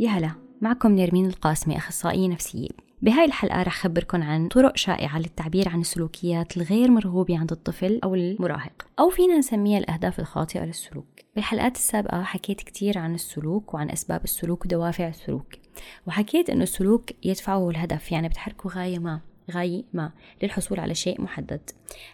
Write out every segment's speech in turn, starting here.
يا هلا معكم نرمين القاسمي أخصائية نفسية. بهاي الحلقة رح خبركم عن طرق شائعة للتعبير عن السلوكيات الغير مرغوبة عند الطفل أو المراهق أو فينا نسميها الأهداف الخاطئة للسلوك. بالحلقات السابقة حكيت كتير عن السلوك وعن أسباب السلوك ودوافع السلوك وحكيت أنه السلوك يدفعه الهدف يعني بتحركه غاية ما. غاية ما للحصول على شيء محدد.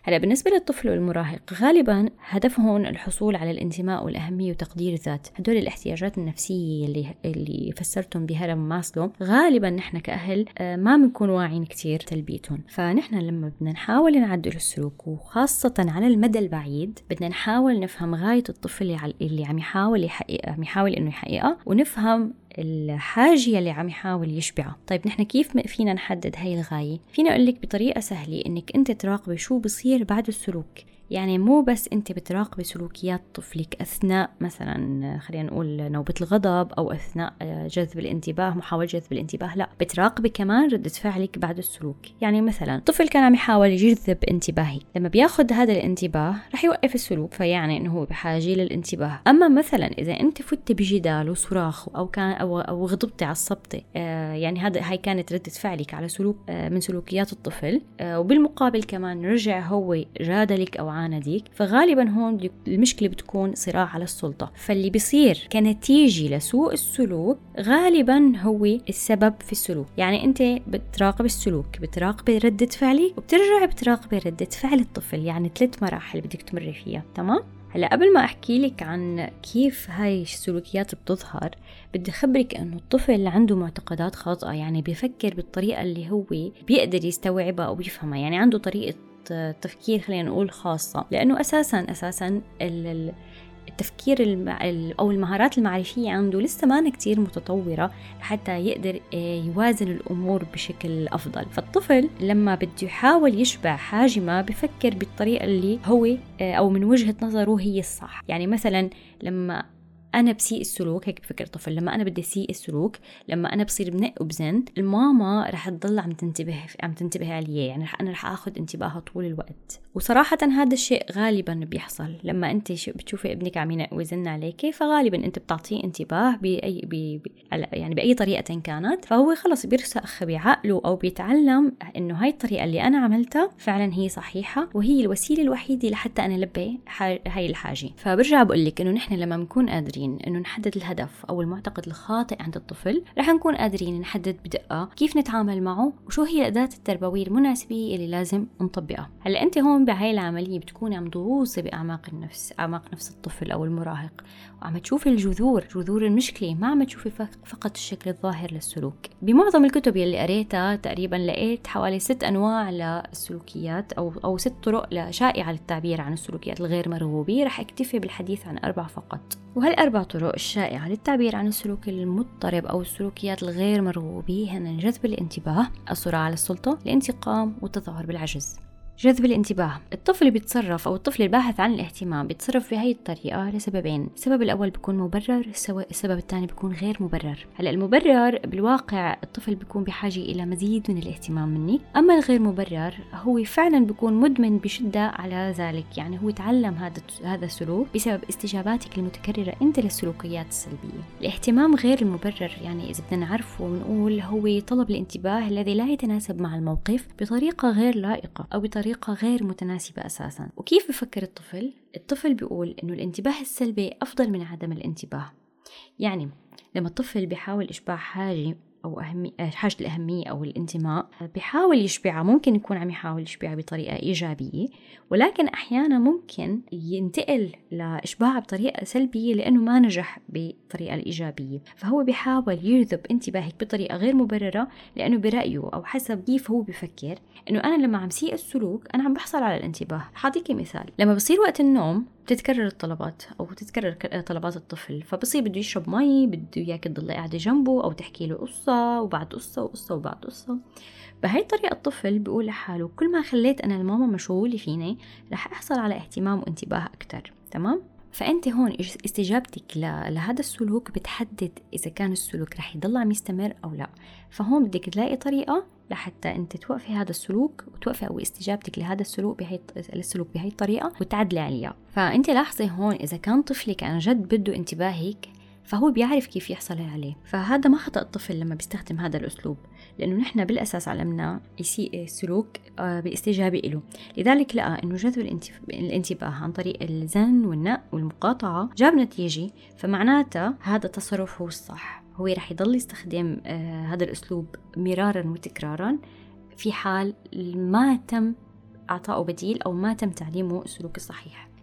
هلا بالنسبة للطفل والمراهق غالبا هدفهم الحصول على الانتماء والأهمية وتقدير الذات. هدول الاحتياجات النفسية اللي, اللي فسرتهم بهرم ماسلو غالبا نحن كأهل آه، ما بنكون واعيين كتير تلبيتهم. فنحن لما بدنا نحاول نعدل السلوك وخاصة على المدى البعيد بدنا نحاول نفهم غاية الطفل اللي عم يحاول يحققها عم يحاول إنه يحققها ونفهم الحاجة اللي عم يحاول يشبعها طيب نحن كيف فينا نحدد هاي الغاية؟ فينا أقول لك بطريقة سهلة إنك أنت تراقبي شو بصير بعد السلوك. يعني مو بس أنت بتراقبي سلوكيات طفلك أثناء مثلا خلينا نقول نوبة الغضب أو أثناء آه، جذب الانتباه محاولة جذب الانتباه لا بتراقبي كمان ردة فعلك بعد السلوك. يعني مثلا طفل كان عم يحاول يجذب انتباهي. لما بياخذ هذا الانتباه رح يوقف السلوك فيعني إنه هو بحاجة للانتباه. أما مثلا إذا أنت فت بجدال وصراخ أو كان أو أو غضبتي عصبتي آه يعني هذا هاي كانت ردة فعلك على سلوك آه من سلوكيات الطفل آه وبالمقابل كمان رجع هو جادلك أو عانديك فغالبا هون المشكلة بتكون صراع على السلطة. فاللي بيصير كنتيجة لسوء السلوك غالبا هو السبب في السلوك. يعني أنت بتراقب السلوك بتراقبي ردة فعلك وبترجعي بتراقبي ردة فعل الطفل. يعني ثلاث مراحل بدك تمري فيها تمام؟ هلأ قبل ما أحكي لك عن كيف هاي السلوكيات بتظهر بدي اخبرك إنه الطفل اللي عنده معتقدات خاطئة. يعني بيفكر بالطريقة اللي هو بيقدر يستوعبها أو يفهمها. يعني عنده طريقة تفكير خلينا نقول خاصة لأنه أساسا أساسا التفكير. أو المهارات المعرفية عنده لسه ما كتير متطورة حتى يقدر آه، يوازن الأمور بشكل أفضل فالطفل لما بده يحاول يشبع حاجة ما بفكر بالطريقة اللي هو آه، أو من وجهة نظره هي الصح يعني مثلا لما أنا بسيء السلوك هيك بفكر الطفل لما أنا بدي أسيء السلوك لما أنا بصير بنق وبزن الماما رح تضل عم تنتبه عم تنتبه علي يعني رح أنا رح آخذ انتباهها طول الوقت. وصراحة هذا الشيء غالبا بيحصل. لما أنت بتشوفي ابنك عم ويزن عليك فغالبا أنت بتعطيه انتباه باي بي يعني بأي طريقة كانت. فهو خلص بيرسخ بعقله أو بيتعلم إنه هاي الطريقة اللي أنا عملتها فعلا هي صحيحة وهي الوسيلة الوحيدة لحتى أنا لبي هاي الحاجة. فبرجع بقول لك إنه نحن لما بنكون قادرين إنه نحدد الهدف أو المعتقد الخاطئ عند الطفل رح نكون قادرين نحدد بدقة كيف نتعامل معه وشو هي الاداة التربوية المناسبة اللي لازم نطبقها. هلأ أنت هون بهاي العملية بتكوني عم تغوصي بأعماق النفس أعماق نفس الطفل أو المراهق. وعم تشوفي الجذور جذور المشكلة ما عم تشوفي فقط الشكل الظاهر للسلوك. بمعظم الكتب يلي قريتها تقريبا لقيت حوالي ست أنواع للسلوكيات أو, أو ست طرق شائعة للتعبير عن السلوكيات الغير مرغوبة رح أكتفي بالحديث عن أربع فقط. وهالأربع طرق الشائعة للتعبير عن السلوك المضطرب أو السلوكيات الغير مرغوبة هن جذب الانتباه الصراع على السلطة الانتقام والتظاهر بالعجز. جذب الانتباه. الطفل بيتصرف أو الطفل الباحث عن الاهتمام بيتصرف بهي الطريقة لسببين. السبب الأول بيكون مبرر السبب الثاني بيكون غير مبرر. هلأ المبرر بالواقع الطفل بيكون بحاجة إلى مزيد من الاهتمام منك أما الغير مبرر هو فعلا بيكون مدمن بشدة على ذلك. يعني هو تعلم هذا هذا السلوك بسبب استجاباتك المتكررة أنت للسلوكيات السلبية. الاهتمام غير المبرر يعني إذا بدنا نعرفه ونقول هو طلب الانتباه الذي لا يتناسب مع الموقف بطريقة غير لائقة أو بطريقة بطريقة غير متناسبة أساسا وكيف بفكر الطفل؟ الطفل بيقول إنه الانتباه السلبي أفضل من عدم الانتباه يعني لما الطفل بيحاول إشباع حاجة أو أهمية حاجة الأهمية أو الانتماء بيحاول يشبعها ممكن يكون عم يحاول يشبعها بطريقة إيجابية ولكن أحيانا ممكن ينتقل لإشباعها بطريقة سلبية لأنه ما نجح بالطريقة الإيجابية. فهو بيحاول يجذب انتباهك بطريقة غير مبررة لأنه برأيه أو حسب كيف هو بفكر إنه أنا لما عم سيء السلوك أنا عم بحصل على الانتباه. حاعطيكي مثال. لما بصير وقت النوم بتتكرر الطلبات أو تتكرر طلبات الطفل. فبصير بده يشرب مي بده اياك تضلي قاعدة جنبه أو تحكي له قصة وبعد قصة وقصة وبعد قصة. بهي الطريقة الطفل بيقول لحاله كل ما خليت أنا الماما مشغولة فيني رح أحصل على اهتمام وانتباه أكتر. تمام؟ فأنت هون استجابتك لهذا السلوك بتحدد إذا كان السلوك رح يضل عم يستمر أو لا. فهون بدك تلاقي طريقة لحتى أنت توقفي هذا السلوك وتوقفي أو استجابتك لهذا السلوك بهي السلوك بهي الطريقة وتعدلي عليها. فأنت لاحظي هون إذا كان طفلك عن جد بده انتباهك فهو بيعرف كيف يحصل عليه. فهذا ما خطأ الطفل لما بيستخدم هذا الأسلوب لأنه نحن بالأساس علمنا يسيء السلوك آه، بالاستجابة له لذلك لقى أنه جذب الانتباه عن طريق الزن والنق والمقاطعة جاب نتيجة فمعناتها هذا التصرف هو الصح. هو رح يضل يستخدم آه، هذا الأسلوب مرارا وتكرارا في حال ما تم إعطائه بديل أو ما تم تعليمه السلوك الصحيح.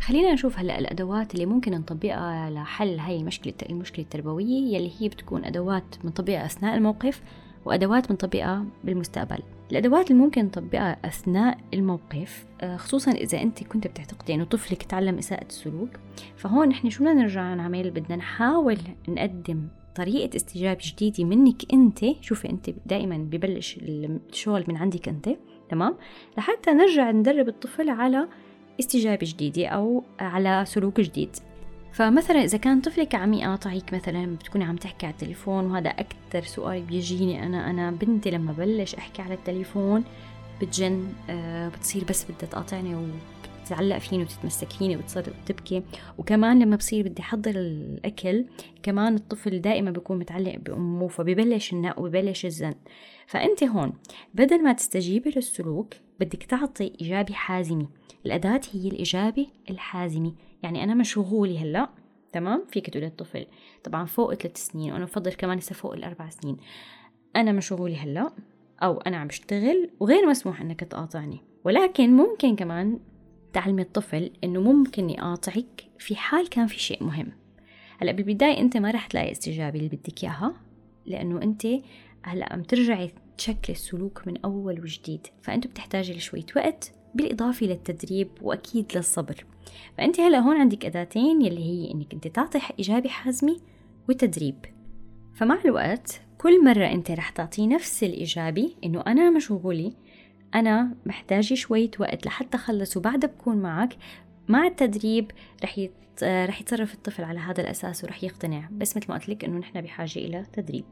خلينا نشوف هلا الأدوات اللي ممكن نطبقها لحل هاي المشكلة المشكلة التربوية يلي هي بتكون أدوات بنطبقها أثناء الموقف وأدوات بنطبقها بالمستقبل. الأدوات اللي ممكن نطبقها أثناء الموقف آه، خصوصا إذا أنت كنت بتعتقدي انه طفلك تعلم إساءة السلوك فهون نحن شو بدنا نرجع نعمل؟ بدنا نحاول نقدم طريقة استجابة جديدة منك أنت. شوفي أنت دائما ببلش الشغل من عندك أنت تمام؟ لحتى نرجع ندرب الطفل على استجابة جديدة أو على سلوك جديد. فمثلا إذا كان طفلك عم يقاطعك مثلا بتكوني عم تحكي على التليفون وهذا أكثر سؤال بيجيني أنا. أنا بنتي لما بلش أحكي على التليفون بتجن آه بتصير بس بدها تقاطعني وبتتعلق فيني وتتمسك فيني وتصير تبكي وكمان لما بصير بدي أحضر الأكل كمان الطفل دائما بيكون متعلق بأمه فبيبلش النق وبيبلش الزن. فأنت هون بدل ما تستجيبي للسلوك بدك تعطي إجابة حازمة. الأداة هي الإجابة الحازمة. يعني أنا مشغولة هلأ تمام؟ فيك تقولي للطفل طبعا فوق ثلاث سنين وأنا بفضل كمان لسه فوق الأربع سنين. أنا مشغولة هلأ أو أنا عم بشتغل وغير مسموح إنك تقاطعني. ولكن ممكن كمان تعلمي الطفل إنه ممكن يقاطعك في حال كان في شيء مهم. هلأ بالبداية أنت ما رح تلاقي استجابة اللي بدك إياها لأنه أنت هلأ عم ترجعي تشكلي السلوك من أول وجديد. فأنت بتحتاجي لشوية وقت بالإضافة للتدريب وأكيد للصبر. فأنت هلأ هون عندك أداتين يلي هي إنك أنت تعطي إجابة حازمة وتدريب. فمع الوقت كل مرة أنت رح تعطي نفس الإجابة إنه أنا مشغولة أنا محتاجة شوية وقت لحتى أخلص وبعدها بكون معك مع التدريب رح يت... رح يتصرف الطفل على هذا الأساس ورح يقتنع. بس مثل ما قلت لك إنه نحن بحاجة إلى تدريب.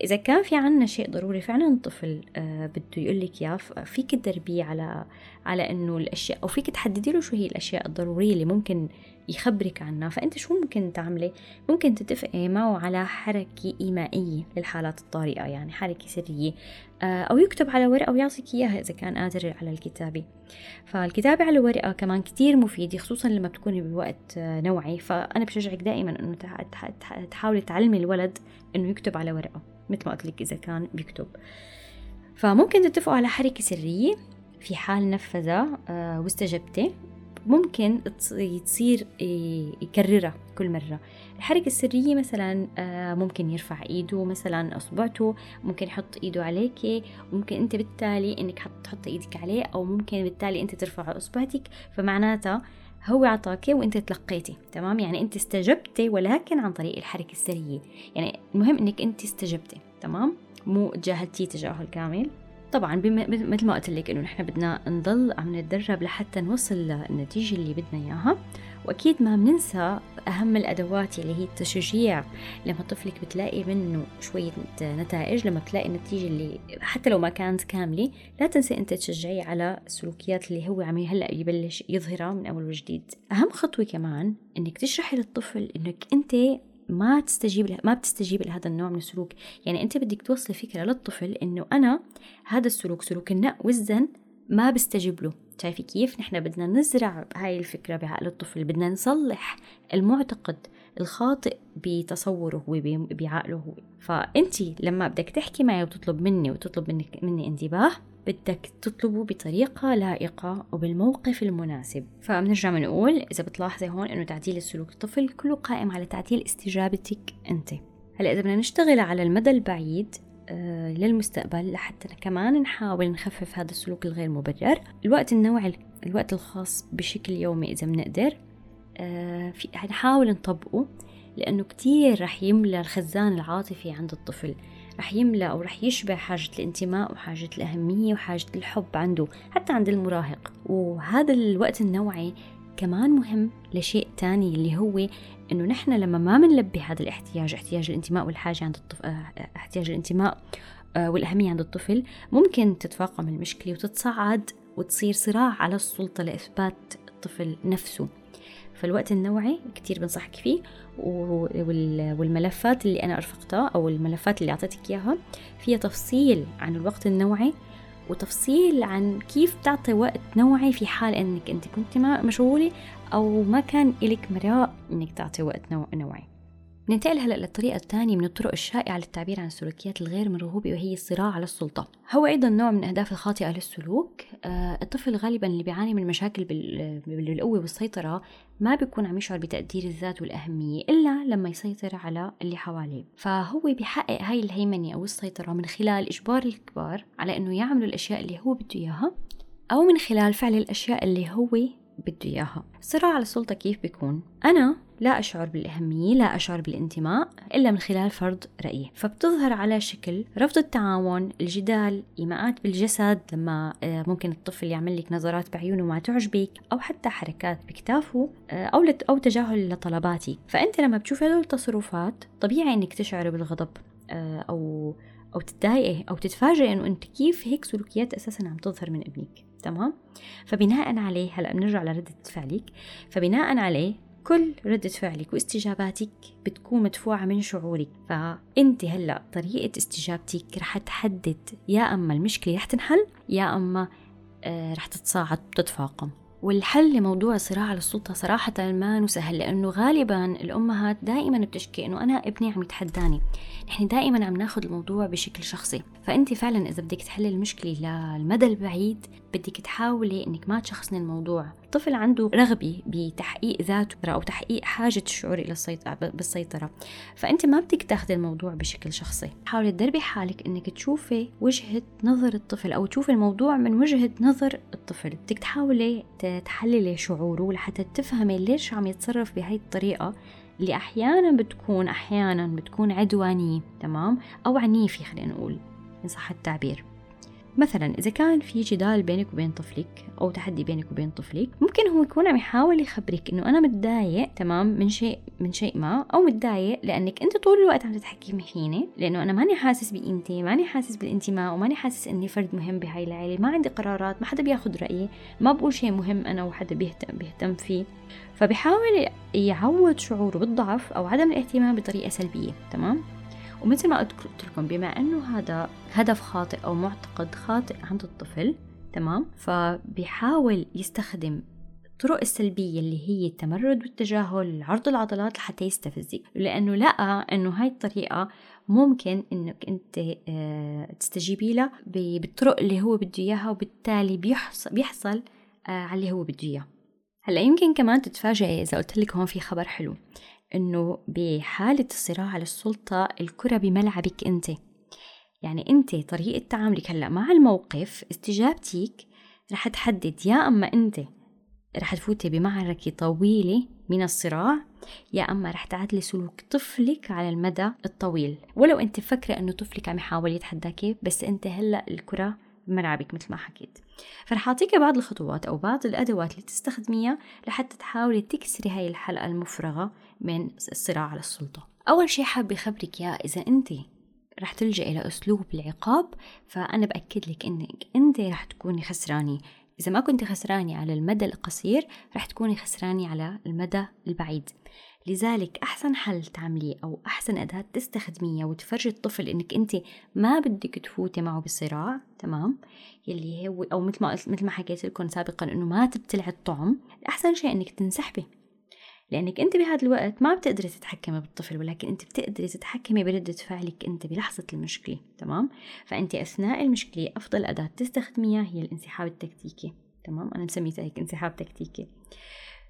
إذا كان في عنا شيء ضروري فعلا الطفل آه بده يقول لك إياه فيك تدربيه على على إنه الأشياء أو فيك تحددي له شو هي الأشياء الضرورية اللي ممكن يخبرك عنها. فأنت شو ممكن تعملي؟ ممكن تتفقي معه على حركة إيمائية للحالات الطارئة يعني حركة سرية آه أو يكتب على ورقة ويعطيك إياها إذا كان قادر على الكتابة. فالكتابة على ورقة كمان كتير مفيدة خصوصا لما بتكوني بوقت آه، نوعي. فأنا بشجعك دائما إنه تحاولي تعلمي الولد إنه يكتب على ورقة. مثل ما قلت لك إذا كان بيكتب. فممكن تتفقوا على حركة سرية في حال نفذها آه، واستجبتي. ممكن تصير يكررها كل مرة. الحركة السرية مثلا آه، ممكن يرفع إيده مثلا أصبعته ممكن يحط إيده عليك ممكن أنت بالتالي إنك تحط إيدك عليه أو ممكن بالتالي أنت ترفع أصبعتك. فمعناتها هو عطاكي وإنت تلقيتي تمام؟ يعني إنت استجبتي ولكن عن طريق الحركة السرية. يعني المهم إنك إنت استجبتي تمام؟ مو تجاهلتيه تجاهل كامل. طبعا مثل ما قلت لك إنه نحن بدنا نضل عم نتدرب لحتى نوصل للنتيجة اللي بدنا إياها. وأكيد ما بننسى أهم الأدوات اللي هي التشجيع لما طفلك بتلاقي منه شوية نتائج لما بتلاقي النتيجة اللي حتى لو ما كانت كاملة لا تنسي انت تشجعيه على السلوكيات اللي هو عم هلا يبلش يظهرها من أول وجديد. أهم خطوة كمان إنك تشرحي للطفل إنك أنت ما تستجيب ما بتستجيب لهذا النوع من السلوك. يعني أنت بدك توصلي فكرة للطفل إنه أنا هذا السلوك سلوك النق والزن ما بستجيب له. شايفي كيف نحن بدنا نزرع هاي الفكرة بعقل الطفل. بدنا نصلح المعتقد الخاطئ بتصوره وبعقله هو فأنت لما بدك تحكي معي وتطلب مني وتطلب منك مني انتباه بدك تطلبه بطريقة لائقة وبالموقف المناسب. فبنرجع بنقول إذا بتلاحظي هون إنه تعديل السلوك الطفل كله قائم على تعديل استجابتك أنت. هلأ إذا بدنا نشتغل على المدى البعيد للمستقبل لحتى كمان نحاول نخفف هذا السلوك الغير مبرر. الوقت النوعي الوقت الخاص بشكل يومي إذا بنقدر آه في نحاول نطبقه لأنه كتير رح يملى الخزان العاطفي عند الطفل. رح يملأ أو رح يشبع حاجة الانتماء وحاجة الأهمية وحاجة الحب عنده حتى عند المراهق. وهذا الوقت النوعي كمان مهم لشيء تاني اللي هو إنه نحن لما ما بنلبي هذا الاحتياج احتياج الانتماء والحاجة عند الطفل آه، احتياج الانتماء آه، والأهمية عند الطفل ممكن تتفاقم المشكلة وتتصاعد وتصير صراع على السلطة لإثبات الطفل نفسه. فالوقت النوعي كتير بنصحك فيه والملفات اللي أنا أرفقتها أو الملفات اللي أعطيتك إياها فيها تفصيل عن الوقت النوعي وتفصيل عن كيف تعطي وقت نوعي في حال إنك أنت كنت مشغولة أو ما كان لك مراء إنك تعطي وقت نوعي. ننتقل هلأ للطريقة الثانية من الطرق الشائعة للتعبير عن السلوكيات الغير مرغوبة وهي الصراع على السلطة. هو أيضا نوع من الأهداف الخاطئة للسلوك. آه الطفل غالبا اللي بيعاني من مشاكل بالقوة والسيطرة ما بيكون عم يشعر بتقدير الذات والأهمية إلا لما يسيطر على اللي حواليه. فهو بيحقق هاي الهيمنة أو السيطرة من خلال إجبار الكبار على إنه يعملوا الأشياء اللي هو بده إياها أو من خلال فعل الأشياء اللي هو بده إياها الصراع على السلطة كيف بيكون؟ أنا لا أشعر بالأهمية لا أشعر بالانتماء إلا من خلال فرض رأيي. فبتظهر على شكل رفض التعاون الجدال إيماءات بالجسد لما آه، ممكن الطفل يعمل لك نظرات بعيونه ما تعجبك أو حتى حركات بكتافه آه، أو أو تجاهل لطلباتي فأنت لما بتشوف هدول التصرفات طبيعي إنك تشعري بالغضب آه، أو أو تتضايقي أو تتفاجئي إنه أنت كيف هيك سلوكيات أساسا عم تظهر من ابنك. تمام؟ فبناء عليه هلأ بنرجع لردة فعلك. فبناء عليه كل ردة فعلك واستجاباتك بتكون مدفوعة من شعورك فأنت هلأ طريقة استجابتك رح تحدد يا أما المشكلة رح تنحل يا أما آه، رح تتصاعد وتتفاقم والحل لموضوع الصراع على السلطة صراحة ما سهل لأنه غالبا الأمهات دائما بتشكي إنه أنا ابني عم يتحداني. نحن دائما عم ناخذ الموضوع بشكل شخصي. فأنت فعلا إذا بدك تحلي المشكلة للمدى البعيد بدك تحاولي إنك ما تشخصني الموضوع. الطفل عنده رغبة بتحقيق ذاته أو تحقيق حاجة الشعور إلى السيطرة بالسيطرة. فأنت ما بدك تاخذي الموضوع بشكل شخصي. حاولي تدربي حالك إنك تشوفي وجهة نظر الطفل أو تشوفي الموضوع من وجهة نظر الطفل. بدك تحاولي تحللي شعوره لحتى تفهمي ليش عم يتصرف بهاي الطريقة اللي أحيانا بتكون أحيانا بتكون عدوانية تمام؟ أو عنيفة خلينا نقول إن صح التعبير. مثلا إذا كان في جدال بينك وبين طفلك أو تحدي بينك وبين طفلك ممكن هو يكون عم يحاول يخبرك إنه أنا متضايق تمام من شيء من شيء ما أو متضايق لأنك أنت طول الوقت عم تتحكمي فيني لأنه أنا ماني حاسس بقيمتي ماني حاسس بالانتماء وماني حاسس إني فرد مهم بهاي العيلة ما عندي قرارات ما حدا بياخد رأيي ما بقول شيء مهم أنا وحدا بيهتم بيهتم فيه. فبحاول يعود شعوره بالضعف أو عدم الاهتمام بطريقة سلبية تمام؟ ومثل ما قلت لكم بما إنه هذا هدف خاطئ أو معتقد خاطئ عند الطفل تمام؟ فبيحاول يستخدم الطرق السلبية اللي هي التمرد والتجاهل عرض العضلات لحتى يستفزك لأنه لقى أنه هاي الطريقة ممكن أنك أنت آه، تستجيبي لها بالطرق اللي هو بده إياها وبالتالي بيحصل, بيحصل آه، على اللي هو بده إياه. هلأ يمكن كمان تتفاجئي إذا قلت لك هون في خبر حلو. إنه بحالة الصراع على السلطة الكرة بملعبك أنت. يعني أنت طريقة تعاملك هلأ مع الموقف استجابتك رح تحدد يا أما أنت رح تفوتي بمعركة طويلة من الصراع يا أما رح تعدلي سلوك طفلك على المدى الطويل. ولو أنت فكرة أنه طفلك عم يحاول يتحداكي بس أنت هلأ الكرة بملعبك مثل ما حكيت. فرح أعطيك بعض الخطوات أو بعض الأدوات اللي تستخدميها لحتى تحاولي تكسري هاي الحلقة المفرغة من الصراع على السلطة. أول شيء حابة أخبرك يا إذا أنت رح تلجئي لأسلوب العقاب فأنا بأكد لك إنك أنت رح تكوني خسرانة. إذا ما كنت خسرانة على المدى القصير رح تكوني خسرانة على المدى البعيد. لذلك أحسن حل تعمليه أو أحسن أداة تستخدميها وتفرجي الطفل إنك أنت ما بدك تفوتي معه بصراع تمام؟ يلي هو أو مثل ما مثل ما حكيت لكم سابقا إنه ما تبتلعي الطعم. أحسن شيء إنك تنسحبي. لأنك أنت بهذا الوقت ما بتقدري تتحكمي بالطفل ولكن أنت بتقدري تتحكمي بردة فعلك أنت بلحظة المشكلة تمام؟ فأنت أثناء المشكلة أفضل أداة تستخدميها هي الانسحاب التكتيكي تمام؟ أنا مسميتها هيك انسحاب تكتيكي.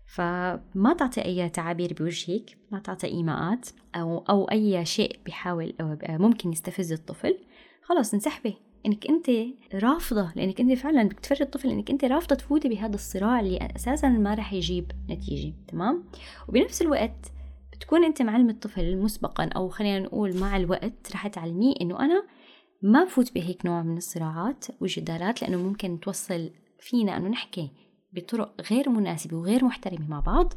فما تعطي أي تعابير بوجهك ما تعطي إيماءات أو, أو أي شيء بيحاول أو ممكن يستفز الطفل خلاص انسحبي. إنك أنت رافضة لأنك أنت فعلا بدك تفرجي الطفل انك أنت رافضة تفوتي بهذا الصراع اللي أساسا ما راح يجيب نتيجة تمام؟ وبنفس الوقت بتكون أنت معلم الطفل مسبقا أو خلينا نقول مع الوقت رح تعلميه إنه أنا ما بفوت بهيك نوع من الصراعات والجدالات لأنه ممكن توصل فينا إنه نحكي بطرق غير مناسبة وغير محترمة مع بعض.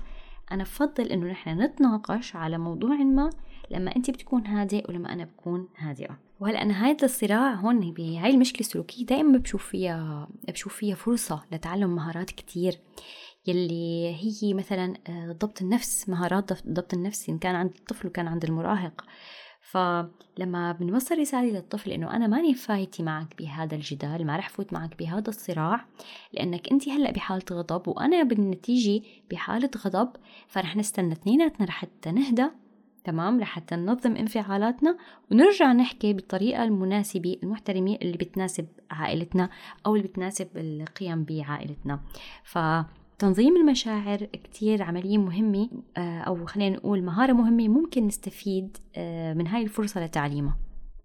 أنا بفضل إنه نحن نتناقش على موضوع ما لما أنت بتكون هادئ ولما أنا بكون هادئة. وهلأ أنا هذا الصراع هون بهاي المشكلة السلوكية دائما بشوف فيها بشوف فيها فرصة لتعلم مهارات كتير. يلي هي مثلا آه، ضبط النفس مهارات ضبط النفس إن كان عند الطفل وكان عند المراهق. فلما بنوصل رسالة للطفل إنه أنا ماني فايتي معك بهذا الجدال ما رح فوت معك بهذا الصراع لأنك أنت هلأ بحالة غضب وأنا بالنتيجة بحالة غضب فرح نستنى اثنيناتنا لحتى نهدى تمام؟ لحتى ننظم انفعالاتنا ونرجع نحكي بالطريقة المناسبة المحترمة اللي بتناسب عائلتنا أو اللي بتناسب القيم بعائلتنا. ف تنظيم المشاعر كتير عملية مهمة آه، أو خلينا نقول مهارة مهمة ممكن نستفيد آه، من هاي الفرصة لتعليمها.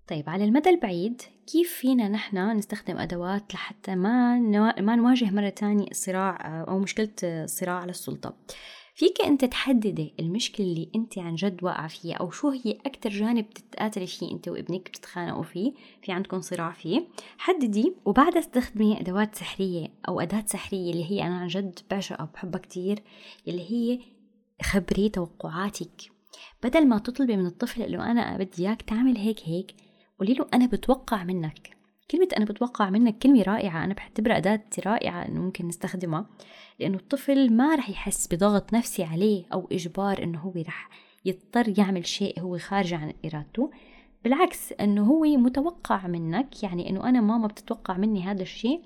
طيب على المدى البعيد كيف فينا نحن نستخدم أدوات لحتى ما نواجه مرة تانية صراع آه، أو مشكلة الصراع على السلطة؟ فيك انت تحددي المشكلة اللي أنت عن جد واقعة فيها أو شو هي أكثر جانب تتقاتلي فيه أنت وابنك بتتخانقوا فيه في عندكم صراع فيه. حددي وبعدها استخدمي أدوات سحرية أو أداة سحرية اللي هي أنا عن جد بعشقها بحبها كتير اللي هي خبري توقعاتك. بدل ما تطلبي من الطفل إنه أنا بدي إياك تعمل هيك هيك قولي له أنا بتوقع منك. كلمة أنا بتوقع منك كلمة رائعة أنا بعتبرها أداة رائعة إنه ممكن نستخدمها لأنه الطفل ما رح يحس بضغط نفسي عليه أو إجبار إنه هو رح يضطر يعمل شيء هو خارج عن إرادته. بالعكس إنه هو متوقع منك يعني إنه أنا ماما بتتوقع مني هذا الشيء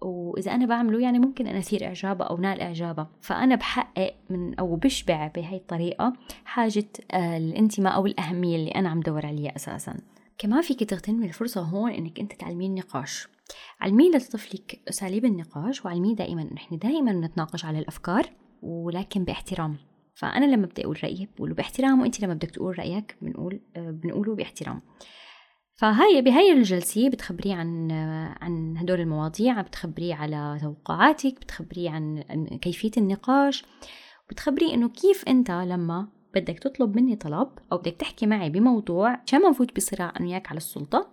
وإذا أنا بعمله يعني ممكن أنا أثير إعجابها أو نال إعجابها. فأنا بحقق من أو بشبع بهي الطريقة حاجة آه، الانتماء أو الأهمية اللي أنا عم دور عليها أساساً. كمان فيك تغتنمي الفرصة هون إنك أنت تعلمين النقاش علمي لطفلك أساليب النقاش وعلميه دائما نحن دائما نتناقش على الأفكار ولكن باحترام. فأنا لما بدي أقول رأيي بقوله باحترام وأنت لما بدك تقول رأيك بنقول بنقوله باحترام. فهاي بهاي الجلسة بتخبريه عن عن هدول المواضيع بتخبريه على توقعاتك بتخبريه عن كيفية النقاش بتخبريه إنه كيف أنت لما بدك تطلب مني طلب أو بدك تحكي معي بموضوع عشان ما نفوت بصراع أنا على السلطة؟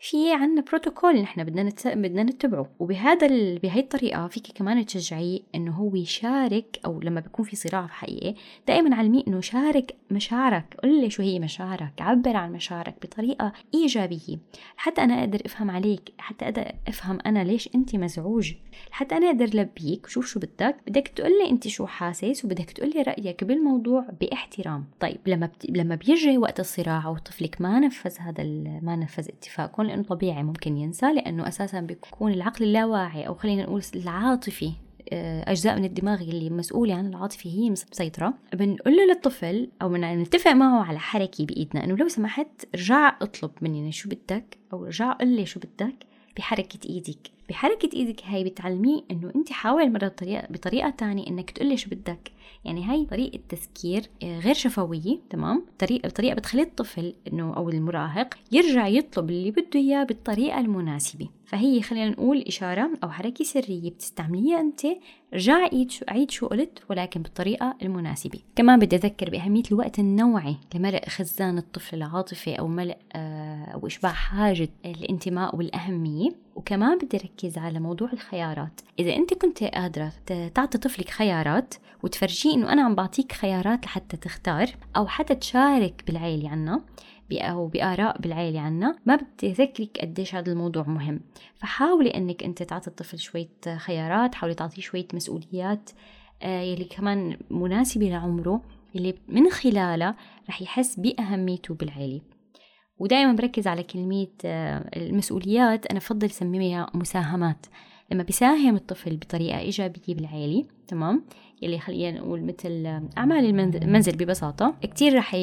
في عنا بروتوكول نحن بدنا نت... بدنا نتبعه. وبهذا ال... بهي الطريقة فيك كمان تشجعيه إنه هو يشارك أو لما بيكون في صراع في حقيقة دائما علميه إنه شارك مشاعرك. قل لي شو هي مشاعرك. عبر عن مشاعرك بطريقة إيجابية. حتى أنا أقدر أفهم عليك. حتى أقدر أفهم أنا ليش أنت مزعوج. حتى أنا أقدر لبيك شوف شو بدك. بدك تقول لي أنت شو حاسس وبدك تقول لي رأيك بالموضوع باحترام. طيب لما بت... لما بيجي وقت الصراع وطفلك ما نفذ هذا ال... ما نفذ اتفاقكم لأنه طبيعي ممكن ينسى لأنه أساسا بيكون العقل اللاواعي أو خلينا نقول العاطفي آه، أجزاء من الدماغ اللي مسؤولة عن العاطفة هي مسيطرة. بنقول له للطفل أو نتفق معه على حركة بإيدنا إنه لو سمحت رجع اطلب مني شو بدك أو رجع قل لي شو بدك بحركة إيدك. بحركة إيدك هاي بتعلميه إنه أنت حاول مرة بطريقة, بطريقة تانية إنك تقولي شو بدك. يعني هاي طريقة تذكير آه، غير شفوية تمام؟ طريقة بطريقة بتخلي الطفل إنه أو المراهق يرجع يطلب اللي بده إياه بالطريقة المناسبة. فهي خلينا نقول إشارة أو حركة سرية بتستعمليها أنت رجع عيد شو عيد شو قلت ولكن بالطريقة المناسبة. كمان بدي أذكر بأهمية الوقت النوعي لملء خزان الطفل العاطفي أو ملء آه، أو إشباع حاجة الانتماء والأهمية. وكمان بدي ركز على موضوع الخيارات. إذا أنت كنت قادرة تعطي طفلك خيارات وتفرجيه إنه أنا عم بعطيك خيارات لحتى تختار أو حتى تشارك بالعيلة عنا أو بآراء بالعيلة عنا ما بدي أذكرك قديش هذا الموضوع مهم. فحاولي أنك أنت تعطي الطفل شوية خيارات حاولي تعطيه شوية مسؤوليات آه، يلي كمان مناسبة لعمره اللي من خلالها رح يحس بأهميته بالعيلة. ودائما بركز على كلمة آه، المسؤوليات. أنا بفضل سميها مساهمات. لما بيساهم الطفل بطريقة إيجابية بالعيلة تمام؟ يلي خلينا نقول مثل أعمال المنزل ببساطة. كتير رح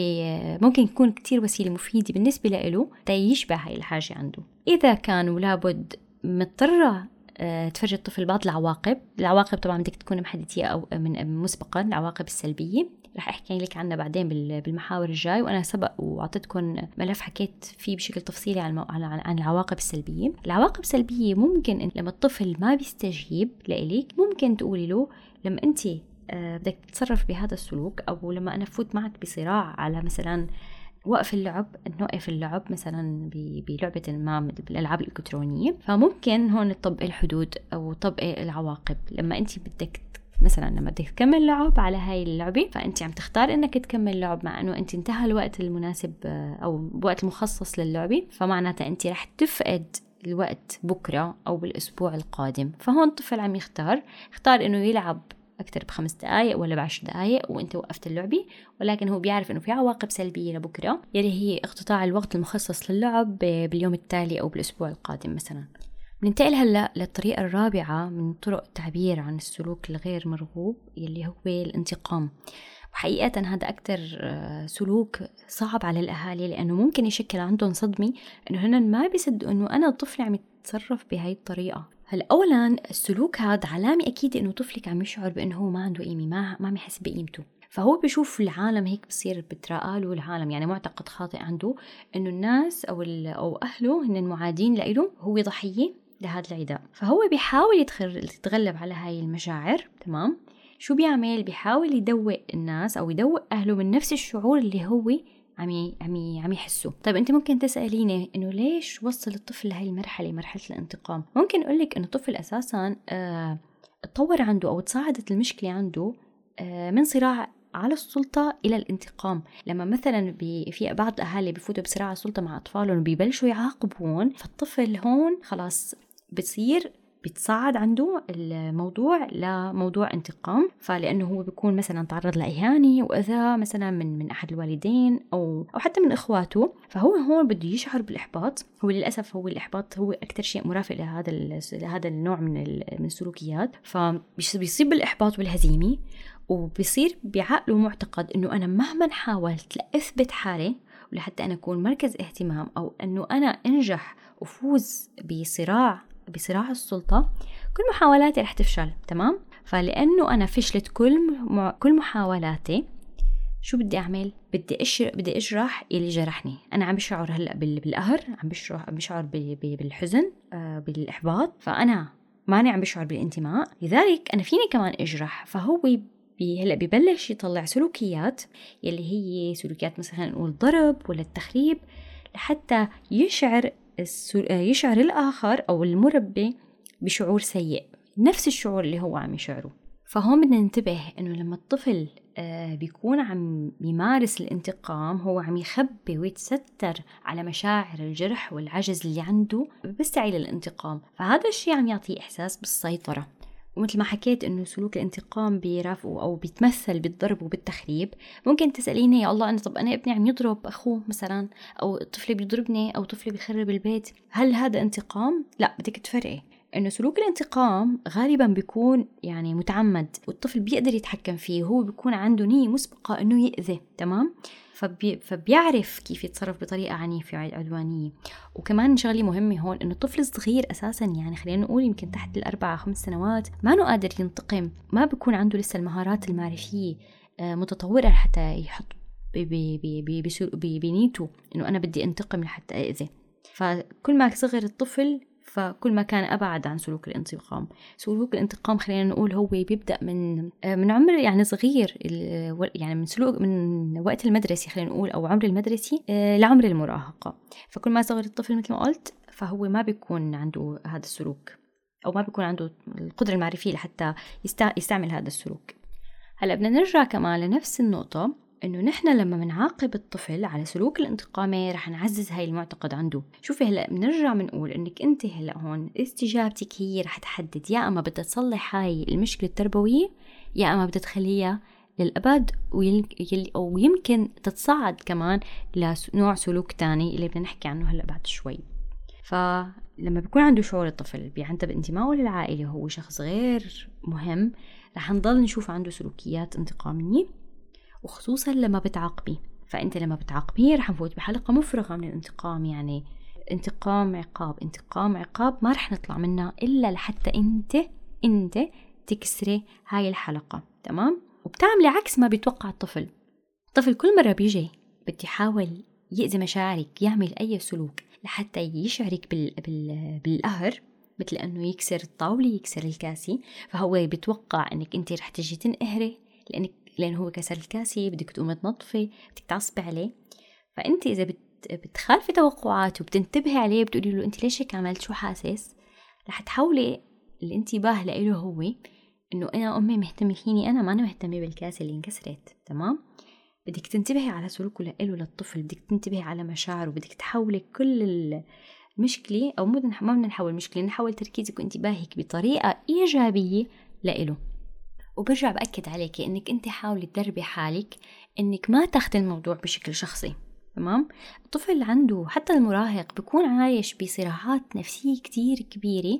ممكن يكون كتير وسيلة مفيدة بالنسبة له تيشبع هاي الحاجة عنده. إذا كانوا لابد مضطرة آه، تفرجي الطفل بعض العواقب. العواقب طبعا بدك تكون محددتها أو من مسبقا العواقب السلبية. رح أحكي لك عنها بعدين بالمحاور الجاي وأنا سبق واعطيتكم ملف حكيت فيه بشكل تفصيلي عن عن العواقب السلبية. العواقب السلبية ممكن لما الطفل ما بيستجيب لإلك ممكن تقولي له لما أنت آه، بدك تتصرف بهذا السلوك أو لما أنا أفوت معك بصراع على مثلا وقف اللعب نوقف اللعب مثلا بلعبة ما بالألعاب الإلكترونية. فممكن هون تطبق الحدود أو تطبق العواقب. لما أنت بدك مثلا لما بدك تكمل لعب على هاي اللعبة فأنت عم تختار إنك تكمل لعب مع إنه أنت انتهى الوقت المناسب آه، أو الوقت المخصص للعبة فمعناتها أنت رح تفقد الوقت بكرة أو بالأسبوع القادم. فهون الطفل عم يختار اختار إنه يلعب أكثر بخمس دقائق ولا بعشر دقائق وأنت وقفت اللعبة ولكن هو بيعرف إنه في عواقب سلبية لبكرة يلي هي اقتطاع الوقت المخصص للعب باليوم التالي أو بالأسبوع القادم مثلا. ننتقل هلأ للطريقة الرابعة من طرق التعبير عن السلوك الغير مرغوب يلي هو الانتقام. وحقيقة هذا أكثر آه، سلوك صعب على الأهالي لأنه ممكن يشكل عندهم صدمة إنه هن ما بيصدقوا إنه أنا طفلي عم يتصرف بهاي الطريقة. هلأ اولا السلوك هذا علامة أكيد إنه طفلك عم يشعر بإنه هو ما عنده قيمة ما ما عم يحس بقيمته. فهو بشوف العالم هيك بصير بتراءى له العالم يعني معتقد خاطئ عنده إنه الناس أو أو أهله هن معادين له هو ضحية. لهذا العداء. فهو بيحاول يتغلب على هاي المشاعر تمام؟ شو بيعمل؟ بيحاول يدوق الناس أو يدوق أهله من نفس الشعور اللي هو عم عم عم يحسوا طيب أنت ممكن تسأليني إنه ليش وصل الطفل لهي المرحلة مرحلة الانتقام؟ ممكن أقول لك إنه الطفل أساسا آه تطور عنده أو تصاعدت المشكلة عنده آه من صراع على السلطة إلى الانتقام. لما مثلا في بعض الأهالي بفوتوا بصراع السلطة مع أطفالهم وبيبلشوا يعاقبون فالطفل هون خلاص بصير بتصعد عنده الموضوع لموضوع انتقام. فلأنه هو بيكون مثلا تعرض لاهانه وأذى مثلا من من أحد الوالدين أو أو حتى من إخواته. فهو هون بده يشعر بالإحباط. هو للأسف هو الإحباط هو أكثر شيء مرافق لهذا لهذا النوع من من السلوكيات. فبيصيب بالإحباط والهزيمة وبصير بعقله معتقد إنه أنا مهما حاولت لأثبت حالي ولحتى أنا أكون مركز اهتمام أو إنه أنا أنجح وفوز بصراع بصراع السلطة كل محاولاتي رح تفشل تمام فلأنه أنا فشلت كل. كل محاولاتي شو بدي أعمل؟ بدي أشر... بدي أجرح اللي جرحني أنا عم بشعر هلأ بال... بالقهر عم بشعر عم بشعر. بالحزن آه بالإحباط فأنا ماني عم بشعر بالانتماء لذلك أنا فيني كمان أجرح فهو بي هلأ ببلش يطلع سلوكيات يلي هي سلوكيات مثلا نقول ضرب ولا التخريب لحتى يشعر يشعر الآخر أو المربي بشعور سيء نفس الشعور اللي هو عم يشعره. فهون بدنا ننتبه إنه لما الطفل آه، بيكون عم يمارس الانتقام هو عم يخبي ويتستر على مشاعر الجرح والعجز اللي عنده بيستعي للانتقام فهذا الشيء عم يعطيه إحساس بالسيطرة. ومثل ما حكيت إنه سلوك الانتقام بيرافقه أو بيتمثل بالضرب وبالتخريب. ممكن تسأليني يا الله أنا طب أنا ابني عم يضرب أخوه مثلا أو طفلي بيضربني أو طفلي بيخرب البيت هل هذا انتقام؟ لا بدك تفرقي. انه سلوك الانتقام غالبا بيكون يعني متعمد والطفل بيقدر يتحكم فيه وهو بيكون عنده نية مسبقة انه يأذي تمام فبي فبيعرف كيف يتصرف بطريقة عنيفة عدوانية وكمان شغلة مهمة هون إنه الطفل صغير أساسا يعني خلينا نقول يمكن تحت الأربع خمس سنوات ما نو قادر ينتقم ما بيكون عنده لسه المهارات المعرفية آه، متطورة حتى يحط بنيته إنه أنا بدي أنتقم لحتى أذي فكل ما صغر الطفل فكل ما كان أبعد عن سلوك الانتقام. سلوك الانتقام خلينا نقول هو بيبدأ من آه، من عمر يعني صغير يعني من سلوك من وقت المدرسة خلينا نقول أو عمر المدرسي آه، لعمر المراهقة. فكل ما صغر الطفل مثل ما قلت فهو ما بيكون عنده هذا السلوك أو ما بيكون عنده القدرة المعرفية لحتى يستعمل هذا السلوك. هلأ بدنا نرجع كمان لنفس النقطة. إنه نحن لما بنعاقب الطفل على سلوك الانتقامي رح نعزز هاي المعتقد عنده. شوفي هلا بنرجع بنقول إنك أنت هلا هون استجابتك هي رح تحدد. يا أما بدها تصلح هاي المشكلة التربوية يا أما بدها تخليها للأبد أو يمكن تتصاعد كمان لنوع سلوك تاني اللي بدنا نحكي عنه هلا بعد شوي. فلما بيكون عنده شعور الطفل بيعنتب انتمائه للعائلة وهو شخص غير مهم رح نضل نشوف عنده سلوكيات انتقامية. وخصوصا لما بتعاقبي. فأنت لما بتعاقبيه رح نفوت بحلقة مفرغة من الانتقام يعني انتقام عقاب. انتقام عقاب ما رح نطلع منها إلا لحتى أنت أنت تكسري هاي الحلقة. تمام؟ وبتعملي عكس ما بيتوقع الطفل. الطفل كل مرة بيجي بدي يحاول يأذي مشاعرك يعمل أي سلوك لحتى يشعرك بال... بال... بالقهر مثل إنه يكسر الطاولة يكسر الكاسي. فهو بيتوقع إنك أنت رح تجي تنقهري لأنك لأنه هو كسر الكاسة بدك تقومي تنظفي بدك تعصبي عليه. فأنت إذا بت بتخالفي توقعاته وبتنتبهي عليه بتقولي له أنت ليش هيك عملت؟ شو حاسس؟ رح تحولي الانتباه لإله هو إنه أنا أمي مهتمة فيني أنا ما أنا مهتمة بالكاسة اللي انكسرت تمام؟ بدك تنتبهي على سلوكه لإله للطفل بدك تنتبهي على مشاعره بدك تحولي كل المشكلة أو ما بدنا نحول مشكلة نحول تركيزك وانتباهك بطريقة إيجابية لإله. وبرجع بأكد عليك إنك أنت حاولي تدربي حالك إنك ما تاخذي الموضوع بشكل شخصي تمام؟ الطفل عنده حتى المراهق بيكون عايش بصراعات نفسية كتير كبيرة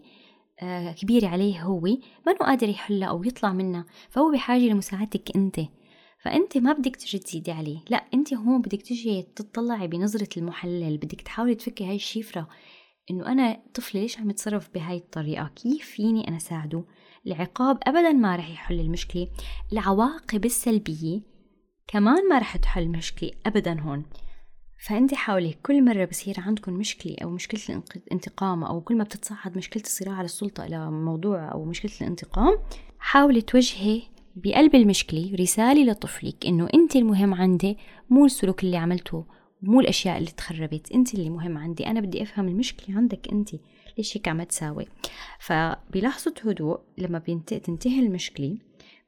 آه كبيرة عليه هو ما انه قادر يحلها أو يطلع منها فهو بحاجة لمساعدتك أنت. فأنت ما بدك تجي تزيدي عليه لا أنت هون بدك تجي تطلعي بنظرة المحلل بدك تحاولي تفكي هاي الشفرة إنه أنا طفلي ليش عم يتصرف بهاي الطريقة؟ كيف فيني أنا ساعده العقاب أبدا ما رح يحل المشكلة. العواقب السلبية كمان ما رح تحل المشكلة أبدا هون. فأنت حاولي كل مرة بصير عندكم مشكلة أو مشكلة الانتقام أو كل ما بتتصاعد مشكلة الصراع على السلطة إلى موضوع أو مشكلة الانتقام حاولي توجهي بقلب المشكلة رسالة لطفلك إنه أنت المهم عندي مو السلوك اللي عملته. مو الأشياء اللي تخربت. أنت اللي مهم عندي. أنا بدي أفهم المشكلة عندك أنت. ليش هيك عم تساوي؟ فبلحظة هدوء لما تنتهي المشكلة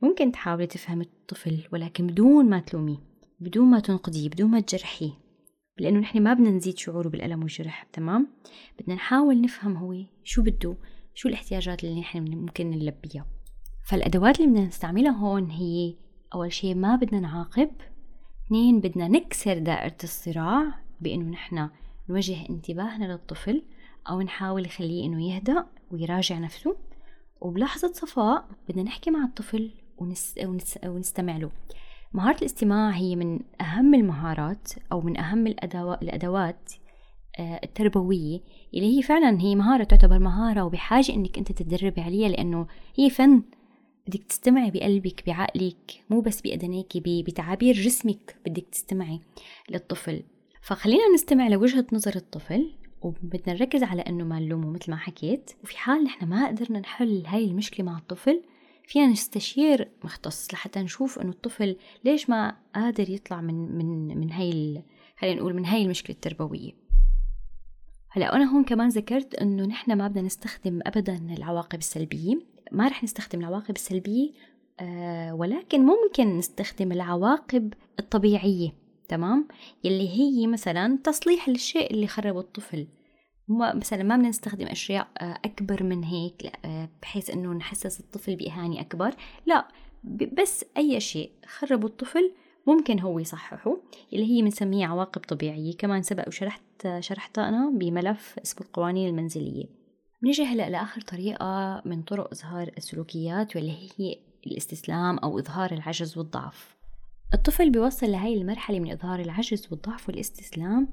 ممكن تحاولي تفهم الطفل ولكن بدون ما تلوميه بدون ما تنقديه بدون ما تجرحيه. لأنه نحن ما بدنا نزيد شعوره بالألم والجرح تمام؟ بدنا نحاول نفهم هو شو بده شو الاحتياجات اللي نحن ممكن نلبيها. فالأدوات اللي بدنا نستعملها هون هي أول شيء ما بدنا نعاقب اثنين بدنا نكسر دائرة الصراع بأنه نحن نوجه انتباهنا للطفل أو نحاول نخليه إنه يهدأ ويراجع نفسه. وبلحظة صفاء بدنا نحكي مع الطفل ونس... ونس... ونستمع له. مهارة الاستماع هي من أهم المهارات أو من أهم الأدوات, الأدوات آه، التربوية اللي هي فعلا هي مهارة تعتبر مهارة وبحاجة إنك أنت تتدربي عليها لأنه هي فن بدك تستمعي بقلبك بعقلك مو بس بأذنيك بتعابير جسمك بدك تستمعي للطفل. فخلينا نستمع لوجهة نظر الطفل وبدنا نركز على إنه ما نلومه مثل ما حكيت. وفي حال نحن ما قدرنا نحل هاي المشكلة مع الطفل فينا نستشير مختص لحتى نشوف إنه الطفل ليش ما قادر يطلع من من من هاي خلينا نقول من هاي المشكلة التربوية. هلا أنا هون كمان ذكرت إنه نحن ما بدنا نستخدم ابدا العواقب السلبية. ما رح نستخدم العواقب السلبية آه ولكن ممكن نستخدم العواقب الطبيعية تمام؟ يلي هي مثلا تصليح الشيء اللي خربه الطفل. مثلا ما بدنا نستخدم أشياء آه، أكبر من هيك آه، بحيث إنه نحسس الطفل بإهانة أكبر لا بس أي شيء خربه الطفل ممكن هو يصححه اللي هي بنسميه عواقب طبيعية. كمان سبق وشرحت شرحتها أنا بملف اسمه القوانين المنزلية. بنيجي هلأ لآخر طريقة من طرق إظهار السلوكيات واللي هي الاستسلام أو إظهار العجز والضعف. الطفل بيوصل لهي المرحلة من إظهار العجز والضعف والاستسلام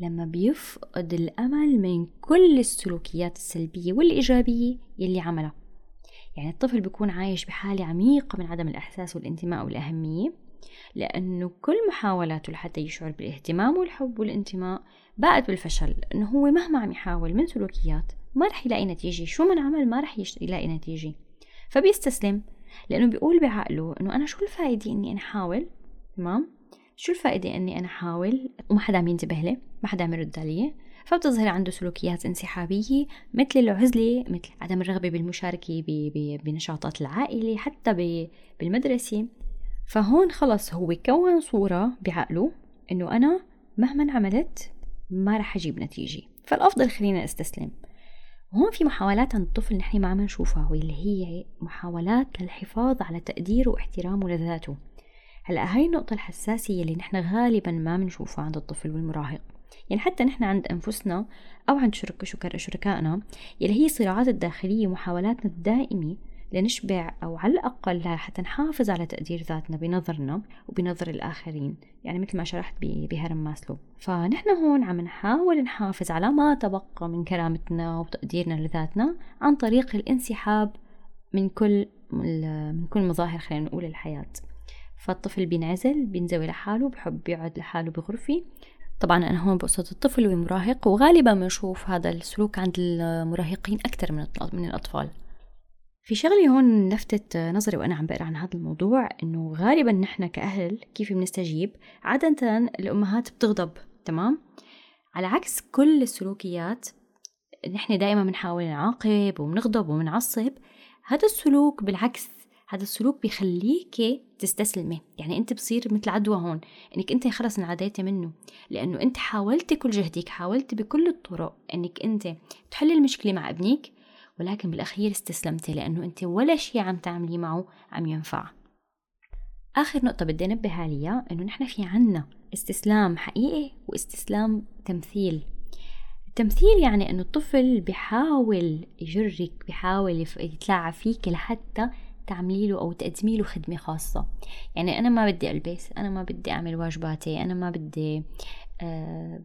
لما بيفقد الأمل من كل السلوكيات السلبية والإيجابية يلي عملها. يعني الطفل بيكون عايش بحالة عميقة من عدم الإحساس والانتماء والأهمية. لأنه كل محاولاته لحتى يشعر بالاهتمام والحب والانتماء باءت بالفشل إنه هو مهما عم يحاول من سلوكيات ما رح يلاقي نتيجة شو من عمل ما رح يلاقي نتيجة. فبيستسلم لأنه بيقول بعقله إنه أنا شو الفائدة إني أنا أحاول تمام؟ شو الفائدة إني أنا أحاول وما حدا عم ينتبه لي ما حدا عم يرد علي. فبتظهر عنده سلوكيات انسحابية مثل العزلة مثل عدم الرغبة بالمشاركة بنشاطات العائلة حتى بالمدرسة. فهون خلص هو كون صورة بعقله إنه أنا مهما عملت ما رح أجيب نتيجة. فالأفضل خلينا استسلم وهون في محاولات عند الطفل نحن ما عم نشوفها واللي هي محاولات للحفاظ على تقديره واحترامه لذاته. هلأ هاي النقطة الحساسة اللي نحن غالبا ما بنشوفها عند الطفل والمراهق. يعني حتى نحن عند أنفسنا أو عند شرك شركائنا يلي هي الصراعات الداخلية ومحاولاتنا الدائمة لنشبع أو على الأقل حتى نحافظ على تقدير ذاتنا بنظرنا وبنظر الآخرين يعني مثل ما شرحت بهرم ماسلو. فنحن هون عم نحاول نحافظ على ما تبقى من كرامتنا وتقديرنا لذاتنا عن طريق الانسحاب من كل من كل مظاهر خلينا نقول الحياة. فالطفل بينعزل بينزوي لحاله بحب يقعد لحاله بغرفة. طبعا أنا هون بقصد الطفل والمراهق وغالبا بنشوف هذا السلوك عند المراهقين أكثر من من الأطفال. في شغلة هون لفتت نظري وأنا عم بقرأ عن هذا الموضوع إنه غالبا نحن كأهل كيف بنستجيب؟ عادة الأمهات بتغضب تمام؟ على عكس كل السلوكيات نحن دائما بنحاول نعاقب وبنغضب وبنعصب هذا السلوك بالعكس هذا السلوك بيخليك تستسلمي. يعني أنت بصير مثل عدوى هون إنك أنت خلص انعديتي منه لأنه أنت حاولتي كل جهدك حاولتي بكل الطرق إنك أنت تحلي المشكلة مع ابنك ولكن بالأخير استسلمتي لأنه أنت ولا شيء عم تعملي معه عم ينفع. آخر نقطة بدي أنبه عليها إنه نحن في عنا استسلام حقيقي واستسلام تمثيل. التمثيل يعني إنه الطفل بيحاول يجرك بيحاول يتلاعب فيك لحتى تعملي له أو تقدمي له خدمة خاصة. يعني أنا ما بدي ألبس أنا ما بدي أعمل واجباتي أنا ما بدي آه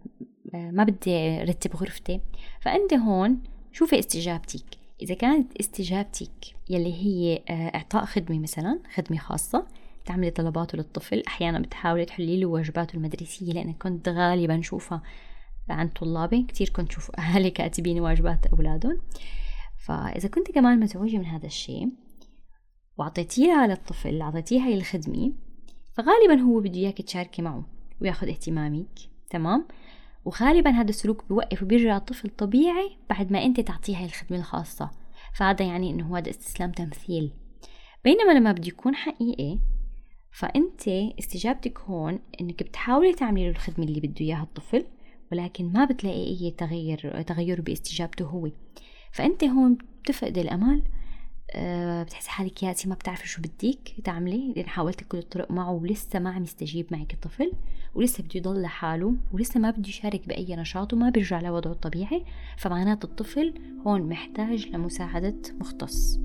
ما بدي رتب غرفتي. فأنت هون شوفي استجابتك. إذا كانت استجابتك يلي هي آه إعطاء خدمة مثلا خدمة خاصة تعملي طلباته للطفل أحيانا بتحاولي تحلي له واجباته المدرسية لأن كنت غالبا شوفها عن طلابي كتير كنت شوف أهلي كاتبين واجبات أولادهم. فإذا كنت كمان مزعوجة من هذا الشيء وأعطيتيها للطفل أعطيتيها الخدمة فغالبا هو بده إياك تشاركي معه وياخذ اهتمامك تمام؟ وغالبا هذا السلوك بيوقف وبيرجع الطفل طبيعي بعد ما أنت تعطيها الخدمة الخاصة. فهذا يعني إنه هذا استسلام تمثيل. بينما لما بده يكون حقيقي فأنت استجابتك هون إنك بتحاولي تعملي له الخدمة اللي بده إياها الطفل ولكن ما بتلاقي أي تغير تغير باستجابته هو. فأنت هون بتفقدي الأمل أه بتحسي حالك ياسي ما بتعرفي شو بدك تعملي. لأن حاولتي كل الطرق معه ولسه ما عم يستجيب معك الطفل ولسه بده يضل لحاله ولسه ما بده يشارك بأي نشاط وما بيرجع لوضعه الطبيعي. فمعناته الطفل هون محتاج لمساعدة مختص.